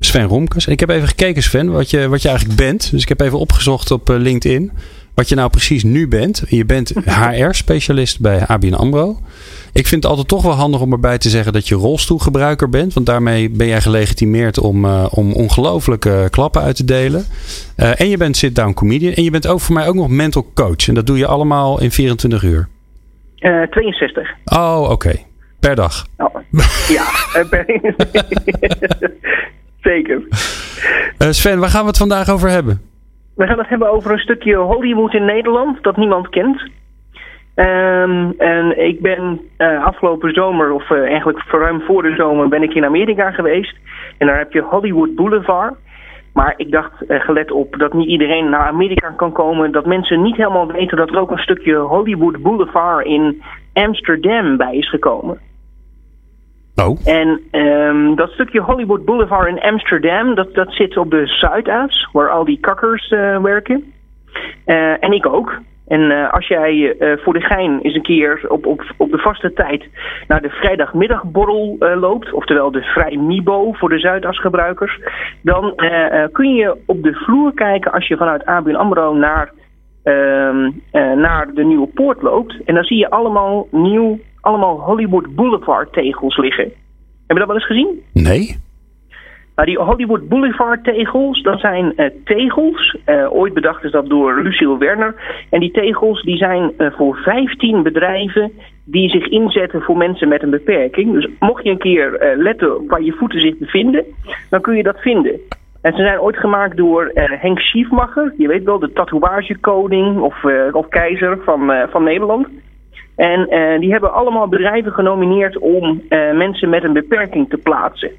Sven Romkes. En ik heb even gekeken, Sven, wat je, wat je eigenlijk bent. Dus ik heb even opgezocht op uh, LinkedIn. Wat je nou precies nu bent. Je bent HR-specialist bij ABN AMRO. Ik vind het altijd toch wel handig om erbij te zeggen dat je rolstoelgebruiker bent. Want daarmee ben jij gelegitimeerd om, uh, om ongelooflijke klappen uit te delen. Uh, en je bent sit-down comedian. En je bent ook voor mij ook nog mental coach. En dat doe je allemaal in 24 uur. Uh, 62. Oh, oké. Okay. Per dag. Nou, ja, eh, per- zeker. Eh, Sven, waar gaan we het vandaag over hebben? We gaan het hebben over een stukje Hollywood in Nederland dat niemand kent. Ehm, en ik ben eh, afgelopen zomer, of eh, eigenlijk ruim voor de zomer, ben ik in Amerika geweest. En daar heb je Hollywood Boulevard. Maar ik dacht, eh, gelet op dat niet iedereen naar Amerika kan komen, dat mensen niet helemaal weten dat er ook een stukje Hollywood Boulevard in Amsterdam bij is gekomen. Oh, En ehm, dat stukje Hollywood Boulevard in Amsterdam, dat, dat zit op de Zuidas, waar al die kakkers eh, werken. Eh, en ik ook. En eh, als jij voor de gein eens een keer op, op, op de vaste tijd naar de vrijdagmiddagborrel loopt, oftewel de Vrij Mibo voor de Zuidas-gebruikers, dan kun je op de vloer kijken als je vanuit ABN AMRO naar, ehm, eh, naar de Nieuwe Poort loopt. En dan zie je allemaal nieuw, allemaal Hollywood Boulevard tegels liggen. Heb je dat wel eens gezien? nee? Nou, die Hollywood Boulevard tegels, dat zijn eh, tegels. eh, ooit bedacht is dat door Lucille Werner. En die tegels die zijn eh, voor 15 bedrijven die zich inzetten voor mensen met een beperking. Dus mocht je een keer letten op waar je voeten zich bevinden, dan kun je dat vinden. En ze zijn ooit gemaakt door Henk Schiefmacher. Je weet wel, de tatoeagekoning of, of keizer van, van Nederland. En eh, die hebben allemaal bedrijven genomineerd om eh, mensen met een beperking te plaatsen.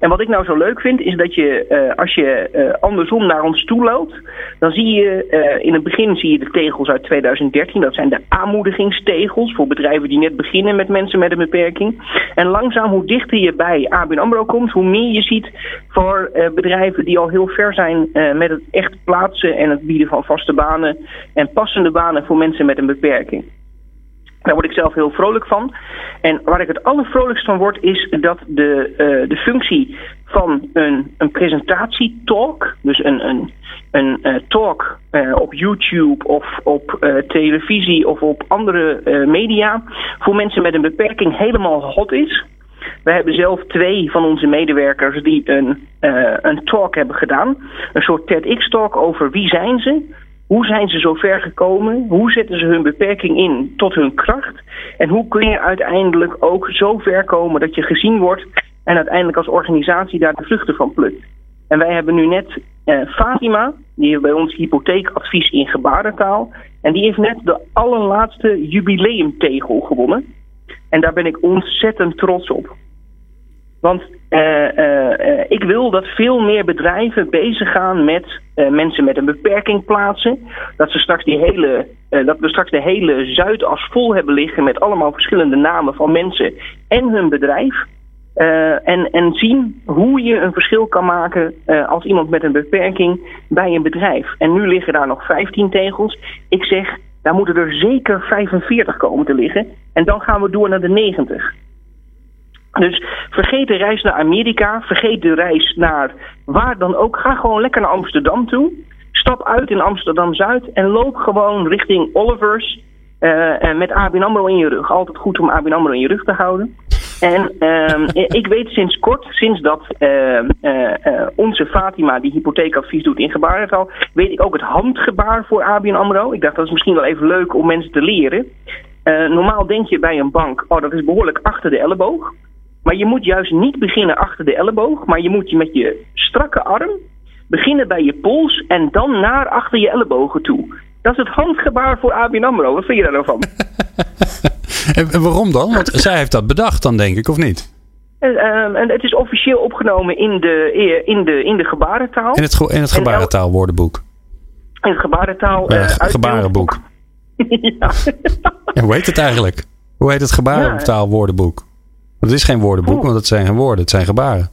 En wat ik nou zo leuk vind, is dat je eh, als je andersom naar ons toe loopt, dan zie je in het begin zie je de tegels uit 2013. Dat zijn de aanmoedigingstegels voor bedrijven die net beginnen met mensen met een beperking. En langzaam, hoe dichter je bij ABN AMRO komt, hoe meer je ziet voor bedrijven die al heel ver zijn met het echt plaatsen en het bieden van vaste banen en passende banen voor mensen met een beperking. Daar word ik zelf heel vrolijk van. En waar ik het allervrolijkst van word, is dat de, eh, de functie van een, een presentatietalk, dus een, een, een eh, talk eh, op YouTube of op televisie of op andere media, voor mensen met een beperking helemaal hot is. We hebben zelf twee van onze medewerkers die een, een talk hebben gedaan. Een soort TEDx-talk over wie zijn ze, hoe zijn ze zo ver gekomen? Hoe zetten ze hun beperking in tot hun kracht? En hoe kun je uiteindelijk ook zo ver komen dat je gezien wordt en uiteindelijk als organisatie daar de vruchten van plukt? En wij hebben nu net eh, Fatima, die bij ons hypotheekadvies in gebarentaal. En die heeft net de allerlaatste jubileumtegel gewonnen. En daar ben ik ontzettend trots op. Want eh, eh, eh, ik wil dat veel meer bedrijven bezig gaan met eh, mensen met een beperking plaatsen. Dat, ze straks die hele, eh, dat we straks de hele Zuidas vol hebben liggen met allemaal verschillende namen van mensen en hun bedrijf. Eh, en, en zien hoe je een verschil kan maken als iemand met een beperking bij een bedrijf. En nu liggen daar nog 15 tegels. Ik zeg, daar moeten er zeker 45 komen te liggen. En dan gaan we door naar de 90. Dus vergeet de reis naar Amerika, vergeet de reis naar waar dan ook. Ga gewoon lekker naar Amsterdam toe. Stap uit in Amsterdam Zuid en loop gewoon richting Olivers eh, en met ABN AMRO in je rug. Altijd goed om ABN AMRO in je rug te houden. En ehm, ik weet sinds kort, sinds dat ehm, eh, eh, onze Fatima die hypotheekadvies doet in gebarentaal, weet ik ook het handgebaar voor ABN AMRO. Ik dacht dat is misschien wel even leuk om mensen te leren. Eh, normaal denk je bij een bank, oh dat is behoorlijk achter de elleboog. Maar je moet juist niet beginnen achter de elleboog, maar je moet je met je strakke arm beginnen bij je pols en dan naar achter je ellebogen toe. Dat is het handgebaar voor ABN AMRO. Wat vind je daar nou van? En, waarom dan? Want zij heeft dat bedacht dan, denk ik, of niet? En, ehm, en het is officieel opgenomen in de, in de, in de gebarentaal. In het, in het gebarentaalwoordenboek. In het gebarentaal. Uitbeeld- gebarenboek. ja. Ja, hoe heet het eigenlijk? Hoe heet het gebarentaalwoordenboek? Het is geen woordenboek, Oeh. want het zijn geen woorden, het zijn gebaren.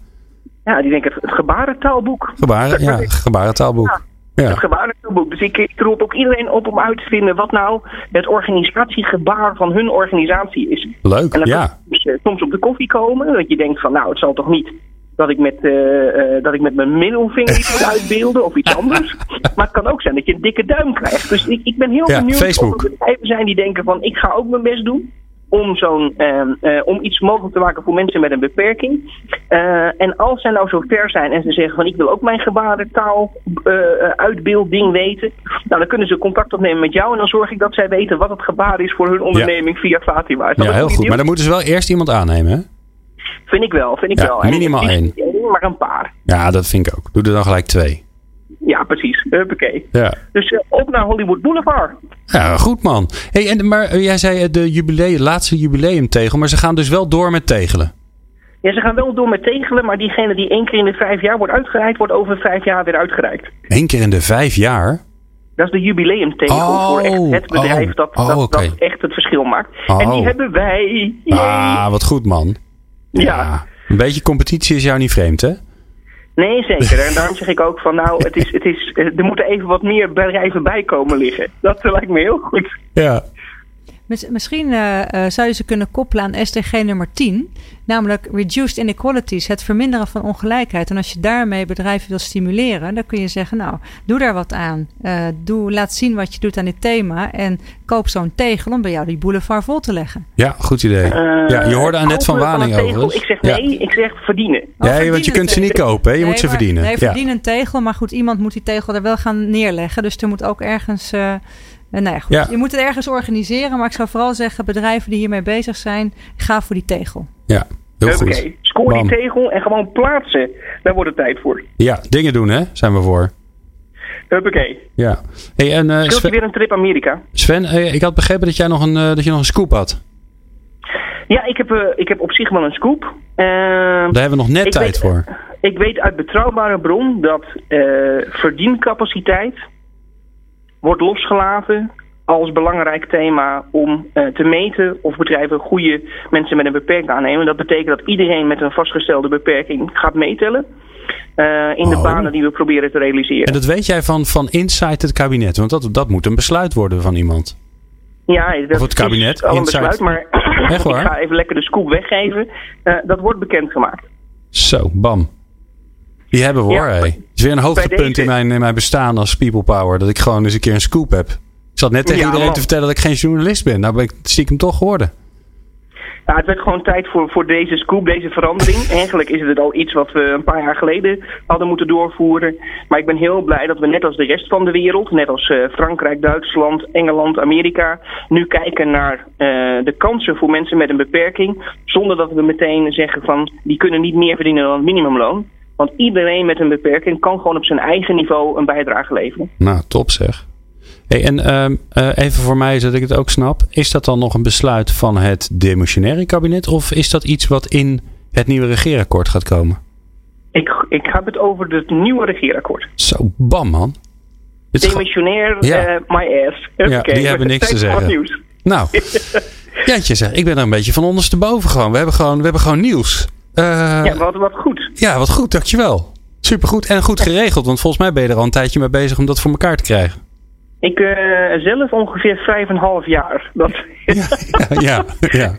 ja, die denken het, gebarentaalboek. Gebaren, ja, gebarentaalboek. Ja. Het gebarentaalboek. Dus ik, ik roep ook iedereen op om uit te vinden wat nou het organisatiegebaar van hun organisatie is. Leuk, En dan ja. dus, eh, soms op de koffie komen. Dat je denkt van nou, het zal toch niet dat ik met, eh, eh, dat ik met mijn middelvinger iets moet uitbeelden of iets anders. Maar het kan ook zijn dat je een dikke duim krijgt. Dus ik, ik ben heel Ja, benieuwd Facebook. of er bedrijven zijn die denken van ik ga ook mijn best doen. Om, zo'n, ehm, eh, om iets mogelijk te maken voor mensen met een beperking. Eh, en als zij nou zo ver zijn en ze zeggen van ik wil ook mijn gebarentaal uh, uitbeelding weten, nou, dan kunnen ze contact opnemen met jou en dan zorg ik dat zij weten wat het gebaar is voor hun onderneming via Fatima. Is dat Ja, heel goed. Maar dan moeten ze wel eerst iemand aannemen, hè? Vind ik wel, vind ik Ja, wel. Minimaal één, Maar een paar. Ja, dat vind ik ook. Doe er dan gelijk twee. Ja, precies. Huppakee. Ja. Dus eh, op naar Hollywood Boulevard. Ja, goed man. Hey, en, maar eh, jij zei eh, de jubileum, laatste jubileumtegel, maar ze gaan dus wel door met tegelen. Ja, ze gaan wel door met tegelen, maar diegene die één keer in de vijf jaar wordt uitgereikt, wordt over vijf jaar weer uitgereikt. Eén keer in de vijf jaar. Dat is de jubileumtegel Oh, voor echt het bedrijf oh, dat, oh, dat, oké. dat echt het verschil maakt. En die hebben wij. Yay. Ah, wat goed man. ja. Een beetje competitie is jou niet vreemd, hè? Nee, zeker. En daarom zeg ik ook van nou, het is, het is, er moeten even wat meer bedrijven bij komen liggen. Dat lijkt me heel goed. Ja. Mis- Misschien eh, eh, zou je ze kunnen koppelen aan SDG nummer 10, namelijk Reduced Inequalities, het verminderen van ongelijkheid. En als je daarmee bedrijven wil stimuleren, dan kun je zeggen, nou, doe daar wat aan. Eh, doe, laat zien wat je doet aan dit thema en koop zo'n tegel om bij jou die boulevard vol te leggen. Ja, goed idee. Ja, je hoorde Annette van kopen Waning overigens. Ik zeg Ja. nee, ik zeg verdienen. Oh, Ja, want je kunt ze niet kopen, hè? Je Nee, moet ze maar- verdienen. Nee, ja. verdienen een tegel, maar goed, iemand moet die tegel er wel gaan neerleggen. Dus er moet ook ergens. Eh, nou ja, goed. Ja. Je moet het ergens organiseren, maar ik zou vooral zeggen: bedrijven die hiermee bezig zijn, ga voor die tegel. ja, heel goed. Scoor Bam. die tegel en gewoon plaatsen. Daar wordt het tijd voor. Ja, dingen doen, hè? Zijn we voor. Huppakee. Ja. Hey, en eh, Scheelt je Sven, weer een trip Amerika? Sven eh, ik had begrepen dat jij nog een, dat je nog een scoop had. Ja, ik heb, eh, ik heb op zich wel een scoop. Eh, Daar hebben we nog net tijd weet- voor. Ik weet uit betrouwbare bron dat eh, verdiencapaciteit wordt losgelaten als belangrijk thema om eh, te meten of bedrijven goede mensen met een beperking aannemen. Dat betekent dat iedereen met een vastgestelde beperking gaat meetellen eh, in de Oh. banen die we proberen te realiseren. En dat weet jij van, van inside het kabinet. Want dat, dat moet een besluit worden van iemand. Ja, dat Of het kabinet, is al een inside. besluit, maar Echt waar? ik ga even lekker de scoop weggeven. Eh, dat wordt bekendgemaakt. Zo, bam. Die hebben we hoor. Ja. Het is weer een hoogtepunt in mijn, in mijn bestaan als people power. Dat ik gewoon eens een keer een scoop heb. Ik zat net tegen Ja, iedereen man. te vertellen dat ik geen journalist ben. Nou ben ik stiekem toch geworden. Ja, het werd gewoon tijd voor, voor deze scoop, deze verandering. Eigenlijk is het al iets wat we een paar jaar geleden hadden moeten doorvoeren. Maar ik ben heel blij dat we net als de rest van de wereld, net als eh, Frankrijk, Duitsland, Engeland, Amerika, nu kijken naar eh, de kansen voor mensen met een beperking. Zonder dat we meteen zeggen van die kunnen niet meer verdienen dan het minimumloon. Want iedereen met een beperking kan gewoon op zijn eigen niveau een bijdrage leveren. Nou, top zeg. Hey, en ehm, eh, even voor mij, zodat ik het ook snap. Is dat dan nog een besluit van het demissionaire kabinet? Of is dat iets wat in het nieuwe regeerakkoord gaat komen? Ik, ik heb het over het nieuwe regeerakkoord. Zo, bam man. Demissionair, Ja. eh, my ass. Huppakee. die hebben niks te zeggen. nieuws. Nou, Jantje zeg, ik ben er een beetje van ondersteboven gewoon. We hebben gewoon, we hebben gewoon nieuws. Eh, Ja, wat, wat goed. Ja, wat goed, dankjewel. Supergoed en goed geregeld, want volgens mij ben je er al een tijdje mee bezig om dat voor elkaar te krijgen. Ik eh, zelf ongeveer vijf en een half jaar. Dat, Ja, ja, ja.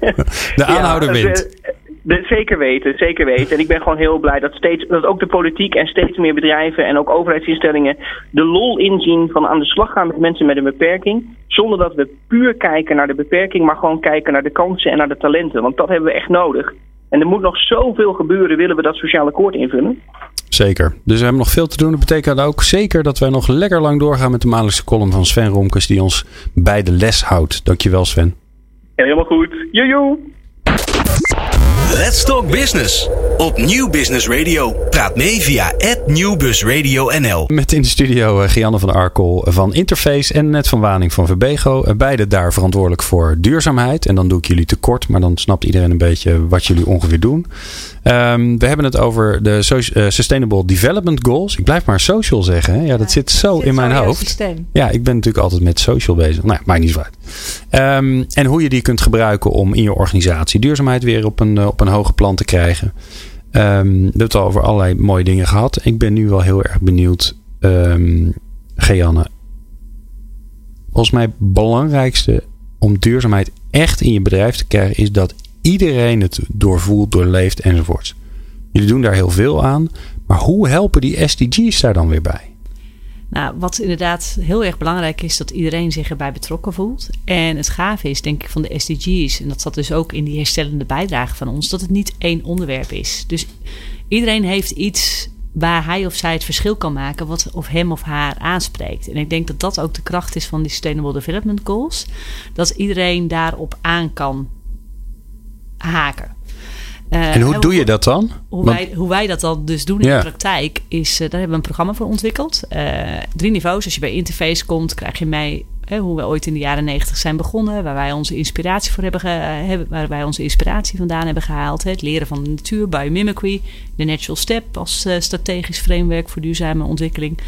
De aanhouder Ja, wint. de- de- zeker weten, zeker weten. En ik ben gewoon heel blij dat, steeds, dat ook de politiek en steeds meer bedrijven en ook overheidsinstellingen de lol inzien van aan de slag gaan met mensen met een beperking. Zonder dat we puur kijken naar de beperking, maar gewoon kijken naar de kansen en naar de talenten. Want dat hebben we echt nodig. En er moet nog zoveel gebeuren, willen we dat sociale akkoord invullen. Zeker. Dus we hebben nog veel te doen. Dat betekent ook zeker dat wij nog lekker lang doorgaan met de maandelijkse column van Sven Romkes, die ons bij de les houdt. Dankjewel Sven. Helemaal goed. Jojo! Let's Talk Business. Op Nieuw Business Radio. Praat mee via @nieuwbusradio_nl. Met in de studio eh, Gianne van Arkel van Interface en Net van Waning van Verbego. Eh, Beide daar verantwoordelijk voor duurzaamheid. En dan doe ik jullie tekort, maar dan snapt iedereen een beetje wat jullie ongeveer doen. Ehm, we hebben het over de so- eh, Sustainable Development Goals. Ik blijf maar social zeggen. Hè? Ja, dat zit zo Zit in mijn hoofd. systeem. Ja, ik ben natuurlijk altijd met social bezig. Nou, ja, maakt niet zo uit. Ehm, en hoe je die kunt gebruiken om in je organisatie duurzaamheid weer op een, op een hoger plan te krijgen. Ehm, we hebben het al over allerlei mooie dingen gehad. Ik ben nu wel heel erg benieuwd, ehm Geanne. Volgens mij het belangrijkste om duurzaamheid echt in je bedrijf te krijgen, is dat iedereen het doorvoelt, doorleeft enzovoorts. Jullie doen daar heel veel aan. Maar hoe helpen die SDG's daar dan weer bij? Nou, wat inderdaad heel erg belangrijk is, dat iedereen zich erbij betrokken voelt. En het gave is, denk ik, van de SDG's, en dat zat dus ook in die herstellende bijdrage van ons, dat het niet één onderwerp is. Dus iedereen heeft iets waar hij of zij het verschil kan maken, wat of hem of haar aanspreekt. En ik denk dat dat ook de kracht is van die Sustainable Development Goals. Dat iedereen daarop aan kan haken. Uh, en hoe doe je dat dan? Hoe, wij, hoe wij dat dan dus doen in de praktijk is, uh, daar hebben we een programma voor ontwikkeld. Uh, drie niveaus. Als je bij Interface komt, krijg je mee hoe we ooit in de jaren negentig zijn begonnen. Waar wij onze inspiratie voor hebben, waar wij onze inspiratie vandaan hebben gehaald. Het leren van de natuur, biomimicry, de Natural Step als strategisch framework voor duurzame ontwikkeling.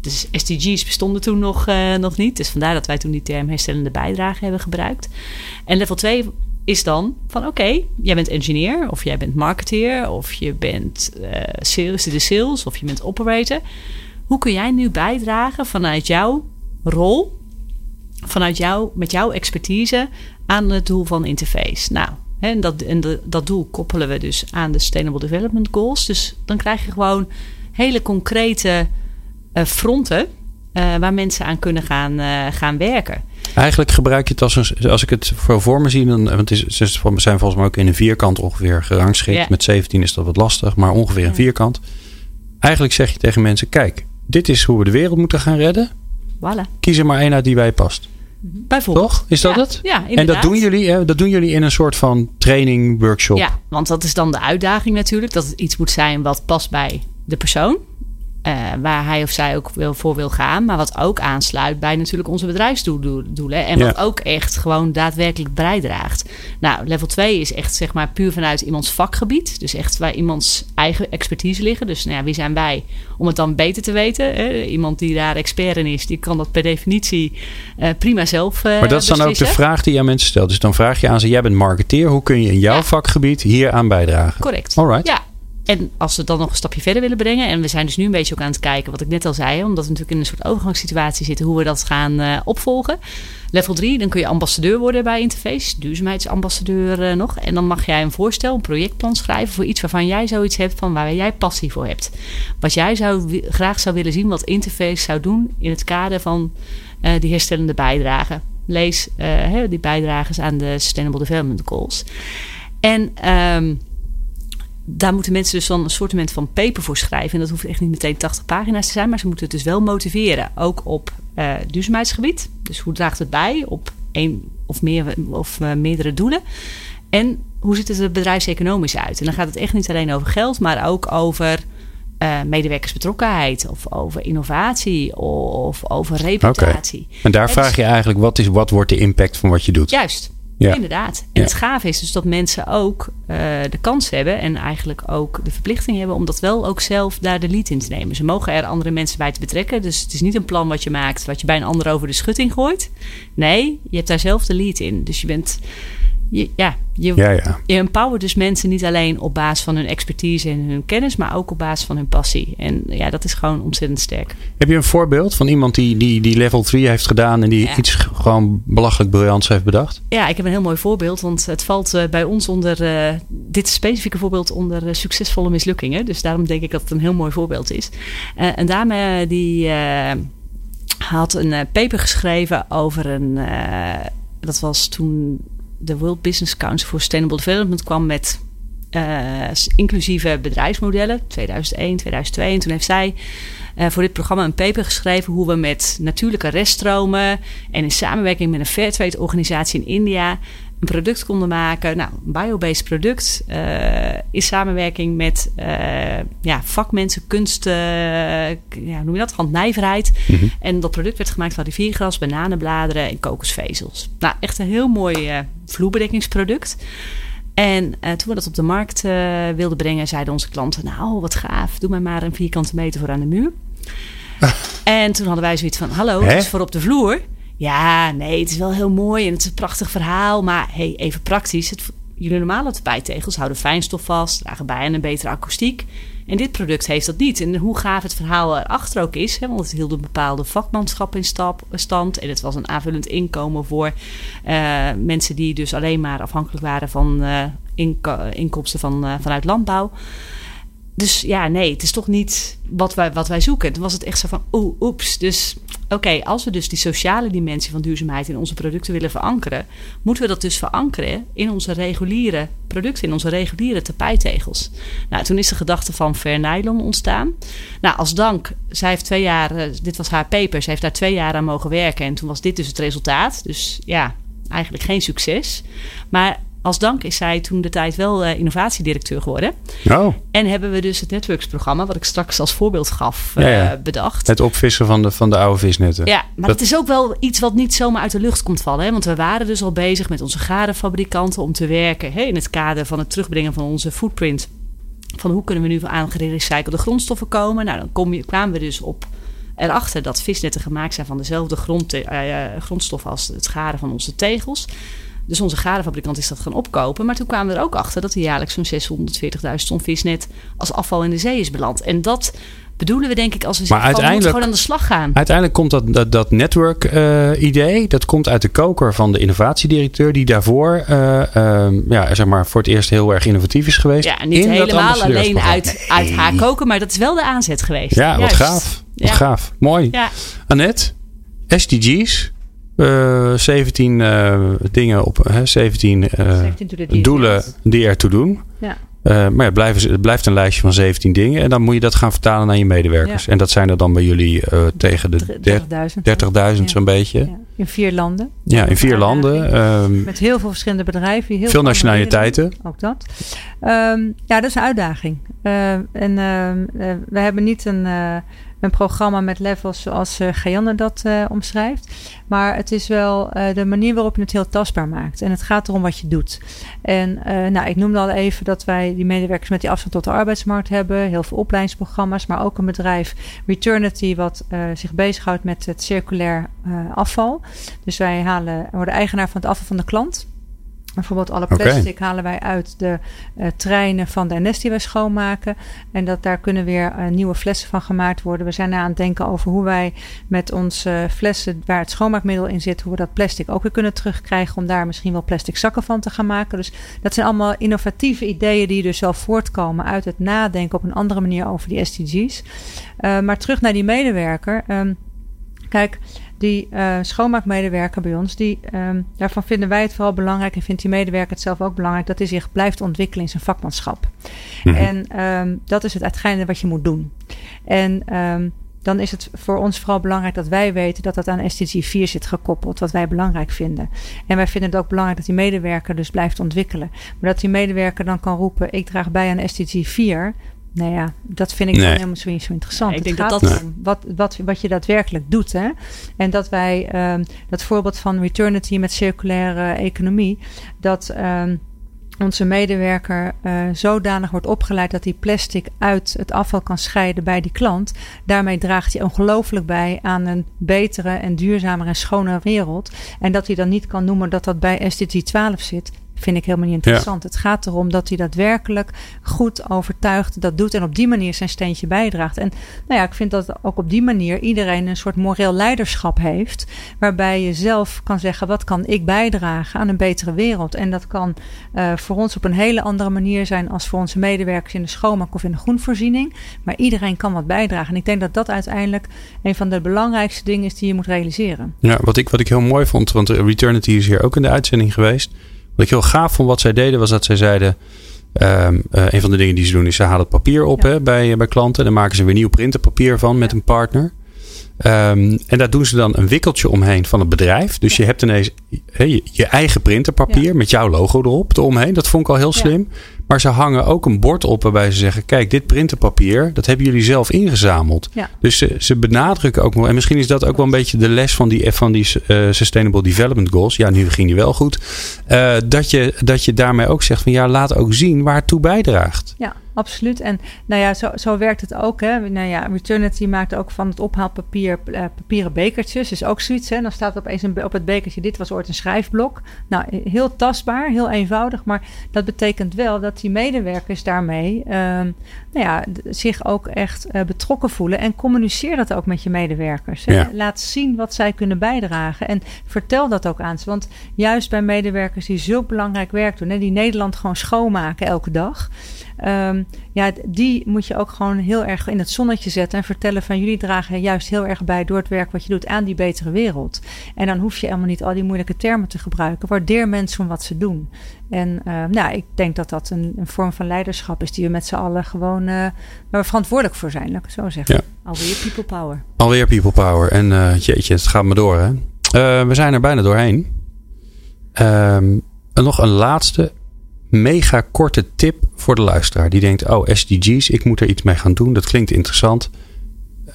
Dus SDG's bestonden toen nog, nog niet. Dus vandaar dat wij toen die term herstellende bijdrage hebben gebruikt. En level 2 is dan van oké, jij bent engineer of jij bent marketeer of je bent uh, sales, de sales of je bent operator. Hoe kun jij nu bijdragen vanuit jouw rol, vanuit jou, met jouw expertise aan het doel van Interface? Nou, en, dat, en dat doel koppelen we dus aan de Sustainable Development Goals. Dus dan krijg je gewoon hele concrete uh, fronten uh, waar mensen aan kunnen gaan, gaan werken. Eigenlijk gebruik je het als een, als ik het voor, voor me zie, dan, want het is, ze zijn volgens mij ook in een vierkant ongeveer gerangschikt. Ja. Met 17 is dat wat lastig, maar ongeveer een vierkant. Eigenlijk zeg je tegen mensen: kijk, dit is hoe we de wereld moeten gaan redden. Voilà. Kies er maar één uit die bij past. Bijvoorbeeld. Toch? Is dat ja, het? Ja, en dat doen, jullie, hè? dat doen jullie in een soort van training workshop. Ja, want dat is dan de uitdaging natuurlijk. Dat het iets moet zijn wat past bij de persoon. Uh, waar hij of zij ook wil, voor wil gaan. Maar wat ook aansluit bij natuurlijk onze bedrijfsdoelen. En wat ja. ook echt gewoon daadwerkelijk bijdraagt. Nou, level 2 is echt zeg maar puur vanuit iemands vakgebied. Dus echt waar iemands eigen expertise liggen. Dus nou ja, wie zijn wij om het dan beter te weten? Hè? Iemand die daar expert in is, die kan dat per definitie uh, prima zelf uh, Maar dat is dan ook de vraag die je aan mensen stelt. Dus dan vraag je aan ze, jij bent marketeer. Hoe kun je in jouw ja. vakgebied hier aan bijdragen? Correct. Alright. Ja, en als we het dan nog een stapje verder willen brengen. En we zijn dus nu een beetje ook aan het kijken, wat ik net al zei. Omdat we natuurlijk in een soort overgangssituatie zitten. Hoe we dat gaan uh, opvolgen. Level 3, dan kun je ambassadeur worden bij Interface. Duurzaamheidsambassadeur uh, nog. En dan mag jij een voorstel, een projectplan schrijven. Voor iets waarvan jij zoiets hebt van waar jij passie voor hebt. Wat jij zou, graag zou willen zien wat Interface zou doen. In het kader van uh, die herstellende bijdrage. Lees die bijdrages aan de Sustainable Development Goals. En... Um, daar moeten mensen dus dan een soort van paper voor schrijven. En dat hoeft echt niet meteen 80 pagina's te zijn, maar ze moeten het dus wel motiveren. Ook op uh, duurzaamheidsgebied. Dus hoe draagt het bij op één of, meer, of uh, meerdere doelen? En hoe ziet het er bedrijfseconomisch uit? En dan gaat het echt niet alleen over geld, maar ook over uh, medewerkersbetrokkenheid of over innovatie of over reputatie. Okay. En daar en vraag dus, je eigenlijk, wat, is, wat wordt de impact van wat je doet? Juist. Ja. Inderdaad. En ja. het gave is dus dat mensen ook uh, de kans hebben en eigenlijk ook de verplichting hebben om dat wel ook zelf daar de lead in te nemen. Ze mogen er andere mensen bij te betrekken. Dus het is niet een plan wat je maakt, wat je bij een ander over de schutting gooit. Nee, je hebt daar zelf de lead in. Dus je bent. Je, ja, je, ja, ja. je empowert dus mensen niet alleen op basis van hun expertise en hun kennis, maar ook op basis van hun passie. En ja, dat is gewoon ontzettend sterk. Heb je een voorbeeld van iemand die, die, die level 3 heeft gedaan en die ja. iets gewoon belachelijk briljants heeft bedacht? Ja, ik heb een heel mooi voorbeeld, want het valt uh, bij ons onder uh, dit specifieke voorbeeld onder uh, succesvolle mislukkingen. Dus daarom denk ik dat het een heel mooi voorbeeld is. een dame die had een paper geschreven over een. dat was toen de World Business Council for Sustainable Development kwam met uh, inclusieve bedrijfsmodellen, 2001, 2002. En toen heeft zij uh, voor dit programma een paper geschreven hoe we met natuurlijke reststromen en in samenwerking met een Fairtrade organisatie in India een product konden maken. Nou, een biobased product uh, in samenwerking met ja, vakmensen, kunst, ja, noem je dat, handnijverheid. Mhm. Mm -hmm. En dat product werd gemaakt van riviergras, bananenbladeren en kokosvezels. Nou, echt een heel mooi vloerbedekkingsproduct. En uh, toen we dat op de markt uh, wilden brengen, zeiden onze klanten: Nou, wat gaaf, doe mij maar een vierkante meter voor aan de muur. en toen hadden wij zoiets van: Hallo, het is voor op de vloer. Ja, nee, het is wel heel mooi en het is een prachtig verhaal. Maar hey, even praktisch. Het, jullie normale tapijtegels houden fijnstof vast, dragen bij en een betere akoestiek. En dit product heeft dat niet. En hoe gaaf het verhaal erachter ook is, hè, want het hield een bepaalde vakmanschap in stap, stand. En het was een aanvullend inkomen voor uh, mensen die dus alleen maar afhankelijk waren van inko inkomsten van, uh, vanuit landbouw. Dus ja, nee, het is toch niet wat wij, wat wij zoeken. Toen was het echt zo van, oeh, oeps. Dus oké, als we dus die sociale dimensie van duurzaamheid in onze producten willen verankeren, moeten we dat dus verankeren in onze reguliere producten, in onze reguliere tapijtegels. Nou, toen is de gedachte van Fair Nylon ontstaan. Nou, als dank, zij heeft twee jaar, eh, dit was haar paper, ze heeft daar twee jaar aan mogen werken en toen was dit dus het resultaat. Dus ja, eigenlijk geen succes. Maar als dank is zij toen de tijd wel uh, innovatiedirecteur geworden. Oh. En hebben we dus het Networks-programma, wat ik straks als voorbeeld gaf, Ja, ja. bedacht. Het opvissen van de, van de oude visnetten. Ja, maar Dat- het is ook wel iets wat niet zomaar uit de lucht komt vallen. Hè? Want we waren dus al bezig met onze garenfabrikanten om te werken hè, in het kader van het terugbrengen van onze footprint. Van hoe kunnen we nu aan gerecyclede grondstoffen komen? Nou, dan kom je, kwamen we dus op erachter dat visnetten gemaakt zijn van dezelfde grond, eh, eh, grondstof als het garen van onze tegels. Dus onze garenfabrikant is dat gaan opkopen. Maar toen kwamen we er ook achter dat er jaarlijks zo'n 640.000 ton visnet als afval in de zee is beland. En dat bedoelen we denk ik als we zeggen, van, we gewoon aan de slag gaan. Uiteindelijk komt dat, dat, dat network eh, idee, dat komt uit de koker van de innovatiedirecteur, die daarvoor eh, ehm, ja, zeg maar, voor het eerst heel erg innovatief is geweest. Ja, niet in helemaal alleen uit, uit haar koken, maar dat is wel de aanzet geweest. Ja, wat gaaf. Wat Ja. gaaf. Mooi. Ja, Annette, SDG's. Eh 17 eh, dingen op, hè, 17 eh, 17 to the details. doelen die ertoe doen. Ja. Eh, maar ja, het, blijven, het blijft een lijstje van 17 dingen. En dan moet je dat gaan vertalen naar je medewerkers. Ja. En dat zijn er dan bij jullie eh, tegen de der- 30.000. 30.000 Ja. zo'n beetje. Ja, Ja, in vier landen. in vier landen. ehm, Met heel veel verschillende bedrijven. Heel veel nationaliteiten. Ook dat. Ehm, ja, dat is een uitdaging. Eh, en ehm, eh, we hebben niet een, eh, een programma met levels zoals Gianne dat eh, omschrijft. Maar het is wel eh, de manier waarop je het heel tastbaar maakt. En het gaat erom wat je doet. En nou, ik noemde al even dat wij die medewerkers met die afstand tot de arbeidsmarkt hebben. Heel veel opleidingsprogramma's. Maar ook een bedrijf, Returnity, wat zich bezighoudt met het circulair afval. Dus wij halen, worden eigenaar van het afval van de klant. Bijvoorbeeld alle plastic halen wij uit de eh, treinen van de NS die wij schoonmaken. En dat daar kunnen weer eh, nieuwe flessen van gemaakt worden. We zijn aan het denken over hoe wij met onze flessen waar het schoonmaakmiddel in zit, hoe we dat plastic ook weer kunnen terugkrijgen. Om daar misschien wel plastic zakken van te gaan maken. Dus dat zijn allemaal innovatieve ideeën die dus wel voortkomen uit het nadenken op een andere manier over die SDG's. Eh, maar terug naar die medewerker. Ehm, kijk, die eh, schoonmaakmedewerker bij ons, die, ehm, daarvan vinden wij het vooral belangrijk en vindt die medewerker het zelf ook belangrijk dat hij zich blijft ontwikkelen in zijn vakmanschap. Mhm. En ehm, dat is het uiteindelijk wat je moet doen. En ehm, dan is het voor ons vooral belangrijk dat wij weten dat dat aan SDG 4 zit gekoppeld, wat wij belangrijk vinden. En wij vinden het ook belangrijk dat die medewerker dus blijft ontwikkelen. Maar dat die medewerker dan kan roepen: ik draag bij aan SDG 4. Nou ja, dat vind ik Nee. dan helemaal zo zo interessant. Nee, ik het denk gaat dat dat- erom wat, wat, wat je daadwerkelijk doet. Hè? En dat wij, ehm, dat voorbeeld van Returnity met circulaire economie, dat ehm, onze medewerker eh, zodanig wordt opgeleid dat hij plastic uit het afval kan scheiden bij die klant. Daarmee draagt hij ongelooflijk bij aan een betere en duurzamere en schonere wereld. En dat hij dan niet kan noemen dat dat bij SDG 12 zit. Vind ik helemaal niet interessant. Het gaat erom dat hij daadwerkelijk goed overtuigd dat doet en op die manier zijn steentje bijdraagt. En nou ja, ik vind dat ook op die manier iedereen een soort moreel leiderschap heeft. Waarbij je zelf kan zeggen: wat kan ik bijdragen aan een betere wereld? En dat kan eh, voor ons op een hele andere manier zijn als voor onze medewerkers in de schoonmaak of in de groenvoorziening. Maar iedereen kan wat bijdragen. En ik denk dat dat uiteindelijk een van de belangrijkste dingen is die je moet realiseren. Ja, wat ik, wat ik heel mooi vond, want Returnity is hier ook in de uitzending geweest. Wat ik heel gaaf vond wat zij deden, was dat zij zeiden... ehm, eh, een van de dingen die ze doen is ze halen het papier op Ja. hè, bij, bij klanten. Dan maken ze weer nieuw printerpapier van met een partner. Ehm, en daar doen ze dan een wikkeltje omheen van het bedrijf. Dus je hebt ineens je, eigen printerpapier Ja. met jouw logo erop eromheen. Dat vond ik al heel Ja. slim. Maar ze hangen ook een bord op waarbij ze zeggen... kijk, dit printerpapier, dat hebben jullie zelf ingezameld. Dus ze, ze benadrukken ook nog... en misschien is dat ook wel een beetje de les van die, van die eh, Sustainable Development Goals. Ja, nu ging die wel goed. Eh, dat, je, dat je daarmee ook zegt van... ja, laat ook zien waar het toe bijdraagt. Ja, absoluut. En nou ja, zo, zo werkt het ook. Hè. Nou ja, Returnity maakt ook van het ophaalpapier eh, papieren bekertjes. Dus ook zoiets. Hè. Dan staat opeens een, op het bekertje, dit was ooit een schrijfblok. Nou, heel tastbaar, heel eenvoudig. Maar dat betekent wel dat die medewerkers daarmee ehm, nou ja, zich ook echt eh, betrokken voelen. En communiceer dat ook met je medewerkers. Hè. Ja. Laat zien wat zij kunnen bijdragen. En vertel dat ook aan ze. Want juist bij medewerkers die zulk belangrijk werk doen, hè, die Nederland gewoon schoonmaken elke dag. Ehm, ja, die moet je ook gewoon heel erg in het zonnetje zetten en vertellen van jullie dragen juist heel erg bij door het werk wat je doet aan die betere wereld. En dan hoef je helemaal niet al die moeilijke termen te gebruiken. Waardeer mensen om wat ze doen. En uh, nou, ik denk dat dat een, een, vorm van leiderschap is die we met z'n allen gewoon uh, waar we verantwoordelijk voor zijn, laat ik het zo zeggen. Ja. Alweer people power. Alweer people power. En uh, jeetje, het gaat maar door hè. we zijn er bijna doorheen. Um, nog een laatste mega korte tip voor de luisteraar. Die denkt, oh SDG's, ik moet er iets mee gaan doen. Dat klinkt interessant.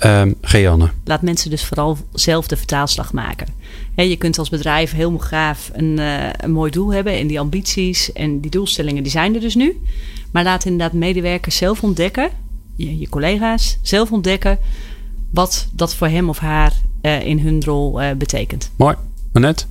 Um, Geanne. Laat mensen dus vooral zelf de vertaalslag maken. je kunt als bedrijf heel graag een, uh, een mooi doel hebben en die ambities en die doelstellingen die zijn er dus nu. Maar laat inderdaad medewerkers zelf ontdekken, je, je collega's zelf ontdekken, wat dat voor hem of haar uh, in hun rol uh, betekent. Mooi. Annette?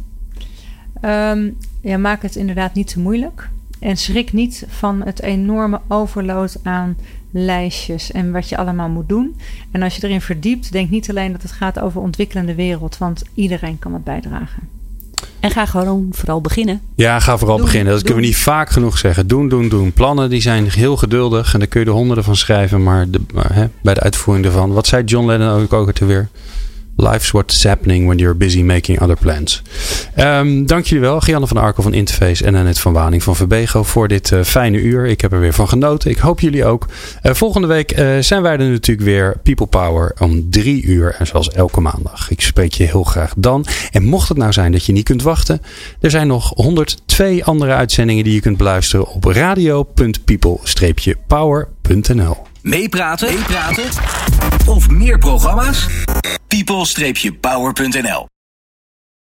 Um, ja, maak het inderdaad niet te moeilijk. En schrik niet van het enorme overload aan lijstjes en wat je allemaal moet doen. En als je erin verdiept, denk niet alleen dat het gaat over ontwikkelende wereld, want iedereen kan het bijdragen. En ga gewoon vooral beginnen. Ja, ga vooral Doen, beginnen. Dat doen. kunnen we niet vaak genoeg zeggen. Doen, doen, doen. Plannen die zijn heel geduldig en daar kun je er honderden van schrijven. Maar, de, maar hè, bij de uitvoering ervan. Wat zei John Lennon ook, ook er weer? Life's what's happening when you're busy making other plans. Um, dank jullie wel, Gianne van Arkel van Interface en Annette van Waning van Verbego voor dit uh, fijne uur. Ik heb er weer van genoten. Ik hoop jullie ook. Uh, volgende week uh, zijn wij er natuurlijk weer People Power om drie uur en zoals elke maandag. Ik spreek je heel graag dan. En mocht het nou zijn dat je niet kunt wachten, er zijn nog 102 andere uitzendingen die je kunt beluisteren op radio.people-power.nl. Meepraten? Meepraten? Of meer programma's? people-power.nl